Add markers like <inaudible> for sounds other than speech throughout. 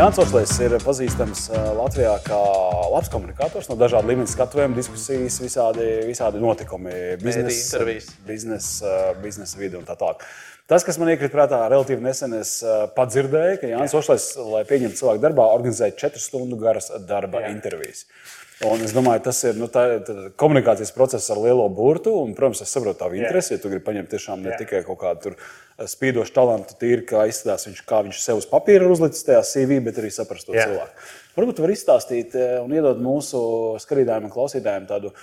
Jānis Ošlēs ir pazīstams Latvijā kā labs komunikators no dažādu līmeņu skatuviem, diskusijas, visādi, visādi notikumi, biznesa, biznesa, biznesa vidi un tā tālāk. Tas, kas man iekrita prātā, relatīvi nesen es padzirdēju, ka Jānis Ošlēs, lai pieņemtu cilvēku darbā, organizēja četru stundu garas darba Jā. intervijas. Un es domāju, tas ir nu, tā, tā, komunikācijas process ar lielo burtu. Un, protams, es saprotu tavu interesi. Ja tu gribi paņemt tiešām ne Jā. tikai kaut kādu eh, spīdošu talantu, tīri kā izskatās viņš, kā viņš sev uz papīra ir uzlicis tajā CV, bet arī saprast to Jā. cilvēku. Varbūt var izstāstīt eh, un iedot mūsu skatītājiem un klausītājiem tādu.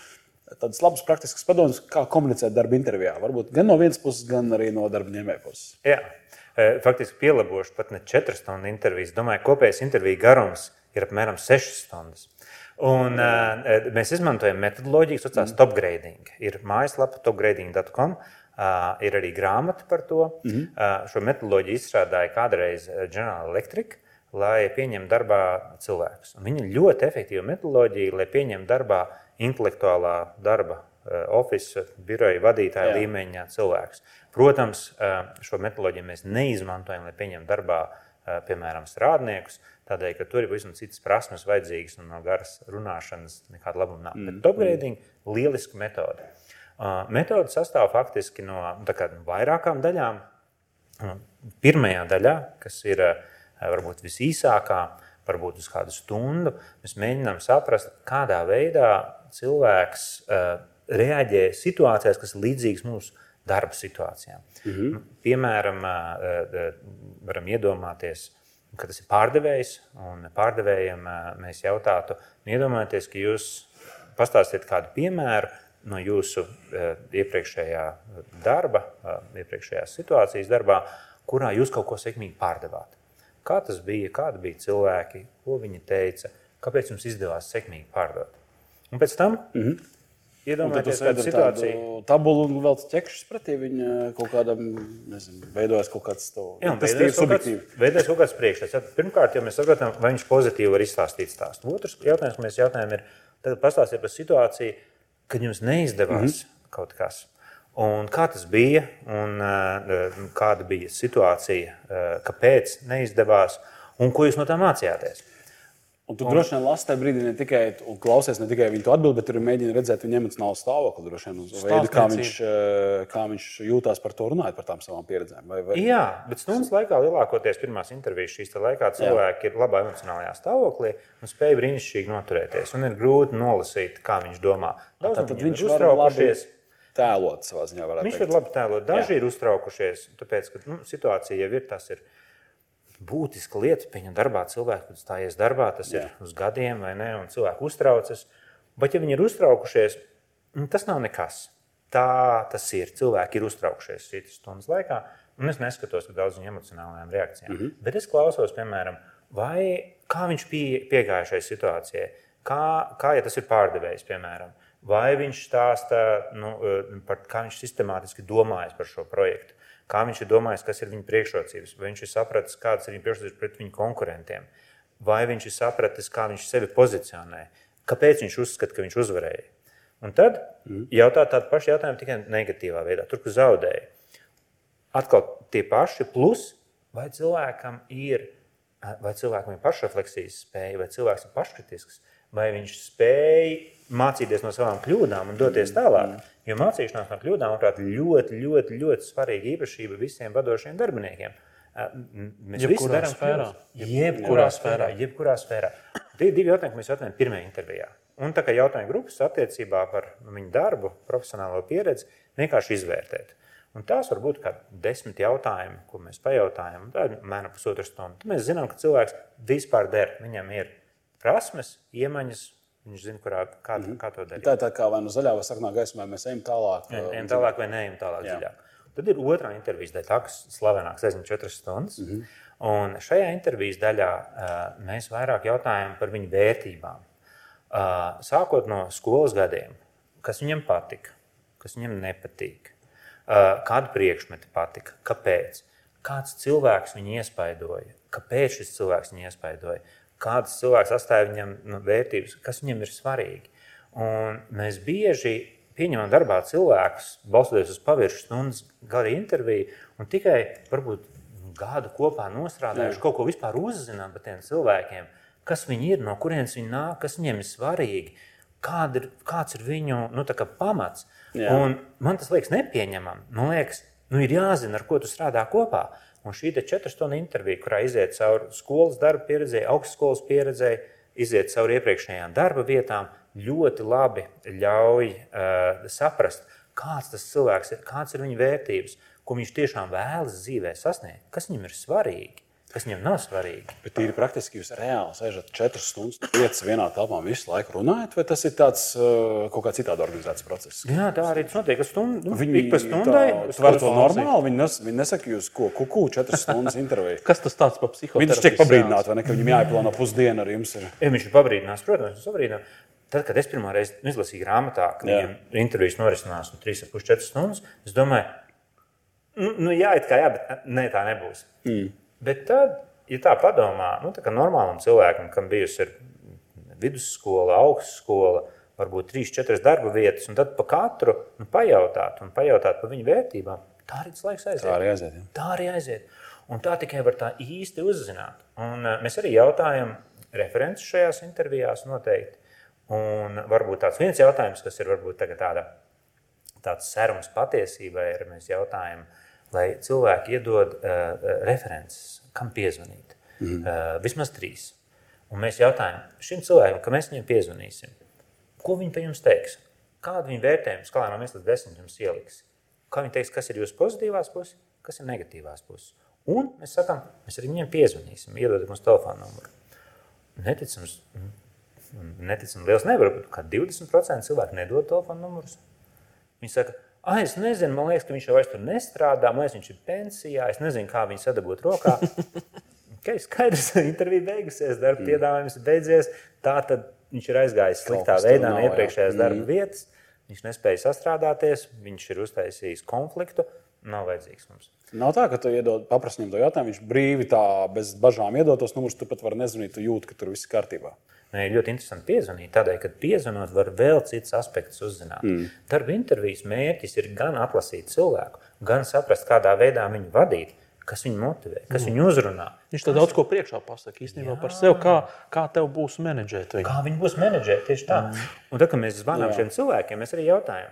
Tādas labas praktiskas padomas, kā komunicēt darba intervijā. Varbūt gan no vienas puses, gan arī no darba ņēmēja puses. Jā, eh, faktiski pielabošu pat ne 4 stundu intervijas. Domāju, kopējais interviju garums ir apmēram 6 stundas. Un, uh, mēs izmantojam metodoloģiju, kas saucās mm. topgrading. Ir mājaslapa topgrading.com. Uh, ir arī grāmata par to. Mm -hmm. uh, šo metodoloģiju izstrādāja kādreiz General Electric, lai pieņemtu darbā cilvēkus. Un viņa ļoti efektīva metodoloģija, lai pieņemtu darbā intelektuālā darba, oficiāla, biroja vadītāja Jā. līmeņa cilvēkus. Protams, šo metodoloģiju mēs neizmantojam, lai pieņemtu darbā, piemēram, strādniekus. Tādēļ, ka tur ir pavisam citas prasmes vajadzīgas un no garas runāšanas nekāda labuma nav. Mm. Bet topgrading ir lieliska metode. Uh, metode sastāv faktiski no nu, kā, vairākām daļām. Uh, pirmajā daļā, kas ir uh, varbūt visīsākā, varbūt uz kādu stundu, mēs mēģinām saprast, kādā veidā cilvēks uh, reaģē situācijās, kas ir līdzīgas mūsu darba situācijām. Mm -hmm. Piemēram, uh, varam iedomāties, ka tas ir pārdevējs, un pārdevējiem mēs jautātu, nu, iedomājieties, ka jūs pastāstiet kādu piemēru no jūsu iepriekšējā darba, iepriekšējās situācijas darbā, kurā jūs kaut ko sekmīgi pārdevāt. Kā tas bija, kādi bija cilvēki, ko viņi teica, kāpēc jums izdevās sekmīgi pārdot. Un pēc tam mm -hmm. Iedomājieties, kāda situācija. Tabulu un vēl ķekšus pretī viņa kaut kādam, nezinu, veidojas kaut kāds to. Jā, tas ir subjektīvi. Veidojas kaut kāds priekšstats. Pirmkārt, ja mēs saprotam, vai viņš pozitīvi var izstāstīt stāstu. Otrs jautājums, mēs jautājam, ir, tad pastāstiet par situāciju, kad jums neizdevās mm -hmm. kaut kas. Un kā tas bija, un kāda bija situācija, kāpēc neizdevās, un ko jūs no tā mācījāties? Un tu un... droši vien lasi tajā brīdī ne tikai klausies, ne tikai viņu atbildēt, bet arī mēģini redzēt viņa emocionālo stāvokli. Droši vien uz veidu, kā viņš, eh, kā viņš jūtās par to runājot, par tām savām pieredzēm. Vai, vai... Jā, bet stundas laikā lielākoties pirmās intervijas šīs laikā cilvēki Jā. ir labā emocionālajā stāvoklī un spēj brīnišķīgi noturēties. Un ir grūti nolasīt, kā viņš domā. Daudz Tātad viņš ir uztraukušies. Tēlot savā ziņā. Viņš var labi tēlot. Daži Jā. ir uztraukušies, tāpēc, ka nu, situācija jau ir tas. Ir, būtiska lieta. Pieņem darbā cilvēku, stājies darbā, tas Jā. ir uz gadiem vai ne, un cilvēki uztraucas. Bet, ja viņi ir uztraukušies, nu, tas nav nekas. Tā tas ir. Cilvēki ir uztraukušies citas stundas laikā, un es neskatos uz daudzām emocionālajām reakcijām. Mm -hmm. Bet es klausos, piemēram, vai, kā viņš pie, piegāja šai situācijai, kā, kā ja tas ir pārdevējs, piemēram. Vai viņš stāsta nu, eh, par kā viņš sistemātiski domājas par šo projektu kā viņš ir domājis, kas ir viņa priekšrocības, vai viņš ir sapratis, kādas ir viņa priekšrocības pret viņa konkurentiem, vai viņš ir sapratis, kā viņš sevi pozicionē, kāpēc viņš uzskata, ka viņš uzvarēja. Un tad mm. jautāt tādu pašu jautājumu tikai negatīvā veidā, tur, kur zaudēja. Atkal tie paši, plus vai cilvēkam ir, vai cilvēkam ir pašrefleksijas spēja, vai cilvēks ir paškritisks, vai viņš spēj mācīties no savām kļūdām un doties tālāk. Mm. Jo mācīšanās no kļūdām, manuprāt, ļoti, ļoti, ļoti svarīga īpašība visiem vadošiem darbiniekiem. Mēs visi darām sfērā. Jebkurā sfērā. Jebkurā sfērā. Tie ir divi jautājumi, ko mēs jautājām pirmajā intervijā. Un tā kā jautājumu grupas attiecībā par viņu darbu, profesionālo pieredzi, vienkārši izvērtēt. Un tās var būt kādi desmit jautājumi, ko mēs pajautājam. Tā ir mēneša pusotra stunda. Tad mēs zinām, ka cilvēks vispār der. Viņam ir prasmes, iemaņas, Viņš zina, kurā, kā, mm -hmm. kā to darīt. Tā ir tā kā vai nu zaļā vai sarkanā gaismā mēs ejam tālāk. Ejam, ejam tālāk vai neejam tālāk Jā. dziļāk. Tad ir otrā intervijas daļa, kas slavenāks aizņem četras stundas. Mm -hmm. Un šajā intervijas daļā uh, mēs vairāk jautājam par viņu vērtībām. Uh, sākot no skolas gadiem, kas viņam patika, kas viņam nepatīk, uh, kādu priekšmetu patika, kāpēc, kāds cilvēks viņu iespaidoja, kāpēc šis cilvēks viņu iespaidoja, kādas cilvēks atstāja viņam nu, vērtības, kas viņam ir svarīgi. Un mēs bieži pieņemam darbā cilvēkus, balstoties uz paviršu stundas garu interviju, un tikai varbūt gadu kopā nostrādājuši, kaut ko vispār uzzinām par tiem cilvēkiem, kas viņi ir, no kurienes viņi nāk, kas viņiem ir svarīgi, kāda ir, kāds ir viņu nu, pamats. Man tas liekas nepieņemami. Man liekas, nu, ir jāzina, ar ko tu strādā kopā. Un šī četru stundu intervija, kurā iziet cauri skolas darba pieredzē, augstskolas pieredzē, iziet cauri iepriekšējām darba vietām, ļoti labi ļauj uh, saprast, kāds tas cilvēks ir, kādas ir viņa vērtības, ko viņš tiešām vēlas dzīvē sasniegt, kas viņam ir svarīgi. Tas viņam nav svarīgi. Bet tīri praktiski jūs reāli sēžat 4 stundas, 5 vienā telpā visu laiku runājat, vai tas ir tāds uh, kaut kā citādi organizēts process? Jā, tā arī tas notiek. Stund, nu, viņi ik pa stundai. Tas var to normāli. Viņi, nes, viņi nesaka, jūs ko, kuku 4 stundas <laughs> interviju. Kas tas tāds par psiholoģiju? Viņš tiek pabrīdināts, vai ne, ka viņam jāieplāno pusdiena ar jums. Ir. Ja, viņš ir pabrīdināts, protams, viņš pabrīdinās. Tad, kad es pirmo reizi izlasīju grāmatā, ka viņam intervijas norisinās no 3,5-4 stundas, es domāju, nu, nu jā, it kā jā, bet ne, tā nebūs. Mm. Bet tad, ja tā padomā, nu, tā kā normālam cilvēkam, kam bijusi vidusskola, augstskola, varbūt trīs, četras darba vietas, un tad pa katru nu, pajautāt un pajautāt par viņu vērtībām, tā arī tas laiks aiziet. Tā arī aiziet. Ja. Tā arī aiziet. Un tā tikai var tā īsti uzzināt. Un, uh, mēs arī jautājam references šajās intervijās noteikti. Un varbūt tāds viens jautājums, kas ir varbūt tāda, tāds serums patiesībai, ir mēs jautājam, uh, lai cilvēki iedod uh, references, kam piezvanīt. Mm. Uh, vismaz trīs. Un mēs jautājam šim cilvēkam, ka mēs viņam piezvanīsim. Ko viņi par jums teiks? Kādu viņa vērtējumu skalā no 1 līdz 10 jums ieliks? Kā viņi teiks, kas ir jūsu pozitīvās puses, kas ir negatīvās puses? Un mēs sakām, mēs arī viņiem piezvanīsim, iedodam mums telefonu numuru. Neticams, neticams liels nevar būt, ka 20% cilvēku nedod telefonu numurus. Viņi saka, Ah, es nezinu, man liekas, ka viņš jau vairs tur nestrādā. Man liekas, viņš ir pensijā. Es nezinu, kā viņu sadabūt rokā. <laughs> okay, skaidrs, <laughs> intervija beigusies, darba mm. piedāvājums beidzies. Tā tad viņš ir aizgājis sliktā veidā no iepriekšējās mm. darba vietas. Viņš nespēja sastrādāties, viņš ir uztaisījis konfliktu. Nav vajadzīgs mums. Nav tā, ka tu iedod, viņam to jautājumu, viņš brīvi tā bez bažām iedod tos numurus, tu pat vari nezvanīt, tu jūti, ka tur viss ir kārtībā. Ir ļoti interesanti piezvanīt, tādēļ, ka piezvanot, var vēl citas aspektus uzzināt. Mm. Darba intervijas mērķis ir gan atlasīt cilvēku, gan saprast, kādā veidā viņu vadīt, kas viņu motivē, kas mm. viņu uzrunā. Viņš to daudz ko priekšā pasakā īstenībā Jā. par sevi, kā, kā tev būs menedžēt. Viņu. Kā viņi būs menedžēt, tieši tā. Mm. Un tad, kad mēs zvanām šiem cilvēkiem, mēs arī jautājam,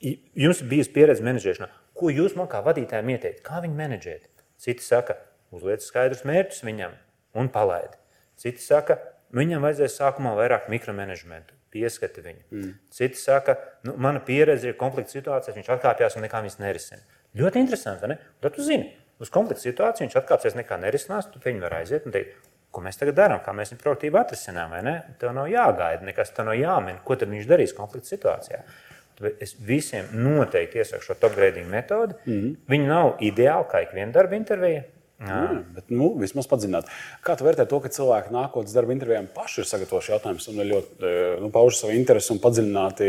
jums ir bijusi pieredze menedžēšanā, ko jūs man kā vadītājiem ieteikt, kā viņu menedžēt? Citi saka, uzliec skaidrus mērķus viņam un palaidi. Citi saka, viņam vajadzēs sākumā vairāk mikromanagementu, pieskati viņu. Mm. Citi saka, nu, mana pieredze ir konflikta situācijās, viņš atkāpjas un nekā viņas nerisina. Ļoti interesanti, ne? Tad tu zini, uz konflikta situāciju viņš atkāpsies, nekā nerisinās, tu viņa var aiziet un teikt, ko mēs tagad darām, kā mēs viņu proaktīvi atrisinām. Tev nav jāgaida, nekas tev nav jāmin, ko tad viņš darīs konflikta situācijā. Es visiem noteikti iesaku šo top grading metodi. Mm -hmm. Viņa nav ideāla kā ik viena darba intervija. Jā, bet nu, vismaz padzināt. Kā tu vērtē to, ka cilvēki nākotnes darba intervijām paši ir sagatavojuši jautājumus un ļoti eh, nu, pauž savu interesi un padziļināti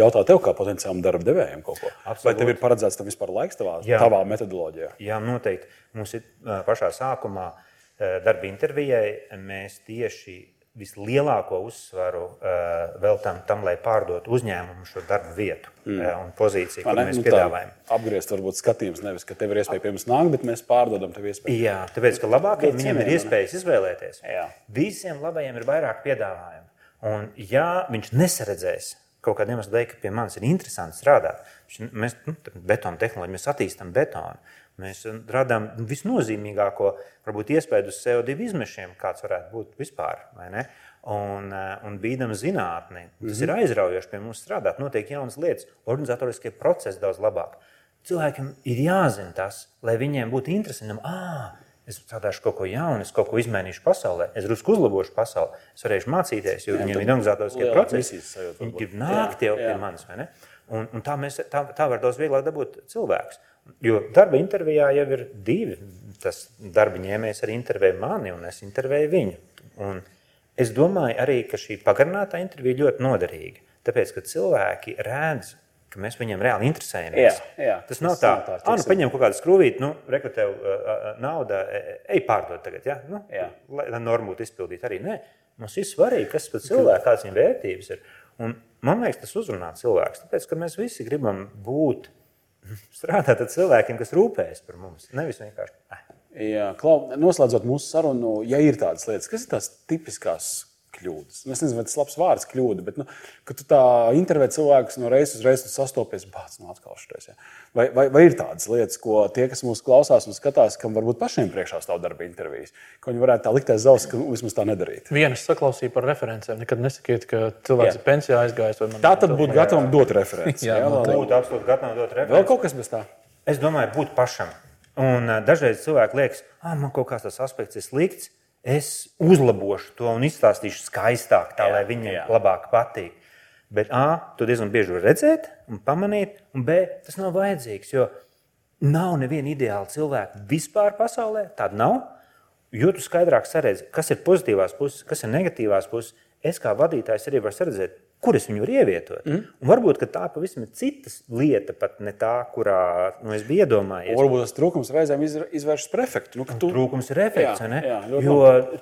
jautā tev kā potenciālam darba devējam kaut ko? Absolut. Vai tev ir paredzēts tam vispār laiks tavā, Jā. tavā metodoloģijā? Jā, noteikti. Mums ir pašā sākumā darba intervijai mēs tieši vislielāko uzsvaru uh, veltam tam, lai pārdotu uzņēmumu šo darbu vietu mm. uh, un pozīciju, ko mēs nu, piedāvājam. Apgriezt, varbūt skatījums nevis, ka tev ir iespēja pie mums nākt, bet mēs pārdodam tev iespēju. Jā, tāpēc, ka labākajiem viņiem ir iespējas izvēlēties. Jā. Visiem labajiem ir vairāk piedāvājumu. Un ja viņš nesaredzēs kaut kādiem iemesliem dēļ, ka pie manis ir interesanti strādāt, mēs nu, betonu tehnoloģiju, mēs attīstām betonu. Mēs radām visnozīmīgāko varbūt, iespēju uz CO2 izmešiem, kāds varētu būt vispār. Un, eh, un bīdam zinātnē, tas mm -hmm. ir aizraujoši pie mums strādāt. Notiek jaunas lietas, organizatoriskie procesi daudz labāk. Cilvēkiem ir jāzina tas, lai viņiem būtu interesanti. Ah, es strādāšu kaut ko jaunu, es kaut ko izmainīšu pasaulē, es drusku uzlabošu pasauli, es varēšu mācīties, jo jā, viņiem ir organizatoriskie procesi. Viņi grib nākt jau pie manis. Un, un tā, mēs, tā, tā var daudz vieglāk dabūt cilvēkus. Jo darba intervijā jau ir divi. Tas darba ņēmējs arī intervē mani, un es intervēju viņu. Un es domāju arī, ka šī pagarinātā intervija ļoti noderīga. Tāpēc, ka cilvēki redz, ka mēs viņiem reāli interesējamies. Jā, jā, tas nav tas tā, ka ah, nu, paņem kaut kādu skrūvīti, nu, rekrutē uh, nauda, ej pārdot tagad. Ja? Nu, jā. lai, lai normu būtu izpildīta arī. Nē, mums ir svarīgi, kas tas cilvēks, kādas viņa vērtības ir. Un, man liekas, tas uzrunā cilvēks. Tāpēc, ka mēs visi gribam būt strādāt ar cilvēkiem, kas rūpējas par mums. Nevis vienkārši. Eh. Jā, Klau, noslēdzot mūsu sarunu, ja ir tādas lietas, kas ir tās tipiskās kļūdas. Nu, es nezinu, vai tas ir labs vārds, kļūda, bet, nu, kad tu tā intervē cilvēkus no reizes uz reizi sastopies, bāc, nu, atkal šitais. Ja. Vai, vai, vai ir tādas lietas, ko tie, kas mūs klausās un skatās, kam varbūt pašiem priekšā stāv darba intervijas, ko viņi varētu tā likt aiz zausa, ka nu, vismaz tā nedarīt? Vienas saklausīja par referencēm. Nekad nesakiet, ka cilvēks ir pensijā aizgājis. Tā tad būtu gatavam dot referenci. <laughs> jā, jā, jā būtu absolūti gatavam dot referenci. Vēl kaut kas bez tā? Es domāju, būt pašam. Un uh, dažreiz cilvēki liekas, ah, man kaut kāds tas aspekts ir slikts es uzlabošu to un izstāstīšu skaistāk, tā jā, lai viņiem jā. labāk patīk. Bet A, tu diezgan bieži vari redzēt un pamanīt, un B, tas nav vajadzīgs. Jo nav neviena ideāla cilvēka vispār pasaulē. Tāda nav. Jo tu skaidrāk saredzi, kas ir pozitīvās puses, kas ir negatīvās puses. Es kā vadītājs arī varu redzēt, kur es viņu varu ievietot. Mm. Un varbūt tā pavisam ir citas lieta, pat ne tā, kurā nu, es biju iedomājies. Varbūt tas trūkums reizēm izvēršas par efektu. Nu, tu... Trūkums ir efekts. Jā, jā, jo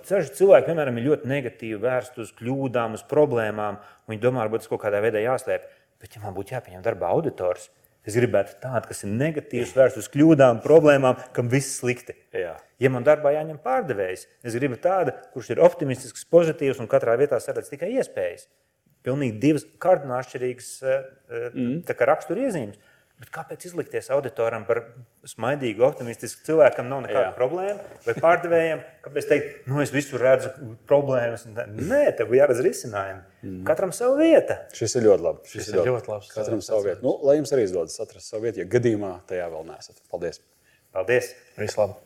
daži cilvēki vienmēr ir ļoti negatīvi vērsti uz kļūdām, uz problēmām. Viņi domā, varbūt tas kaut kādā veidā jāslēp. Bet, ja man būtu jāpieņem darba auditors, Es gribētu tādu, kas ir negatīvs, vērsts uz kļūdām, problēmām, kam viss slikti. Jā. Ja man darbā jāņem pārdevējs, es gribu tādu, kurš ir optimistisks, pozitīvs un katrā vietā saredz tikai iespējas pilnīgi divas kardināli atšķirīgas mm. raksturiezīmes. Bet kāpēc izlikties auditoram par smaidīgu, optimistisku cilvēku, nav nekāda Jā. problēma, vai pārdevējiem? Kāpēc teikt, nu es visur redzu problēmas? Nē, tev jāredz risinājumi. Mm. Katram savu vietu. Šis ir ļoti labi. Šis, Šis ir ļoti, ļoti labs. Katram savu vietu. Nu, lai jums arī izdodas atrast savu vietu, ja gadījumā tajā vēl neesat. Paldies! Paldies! Vislabāk!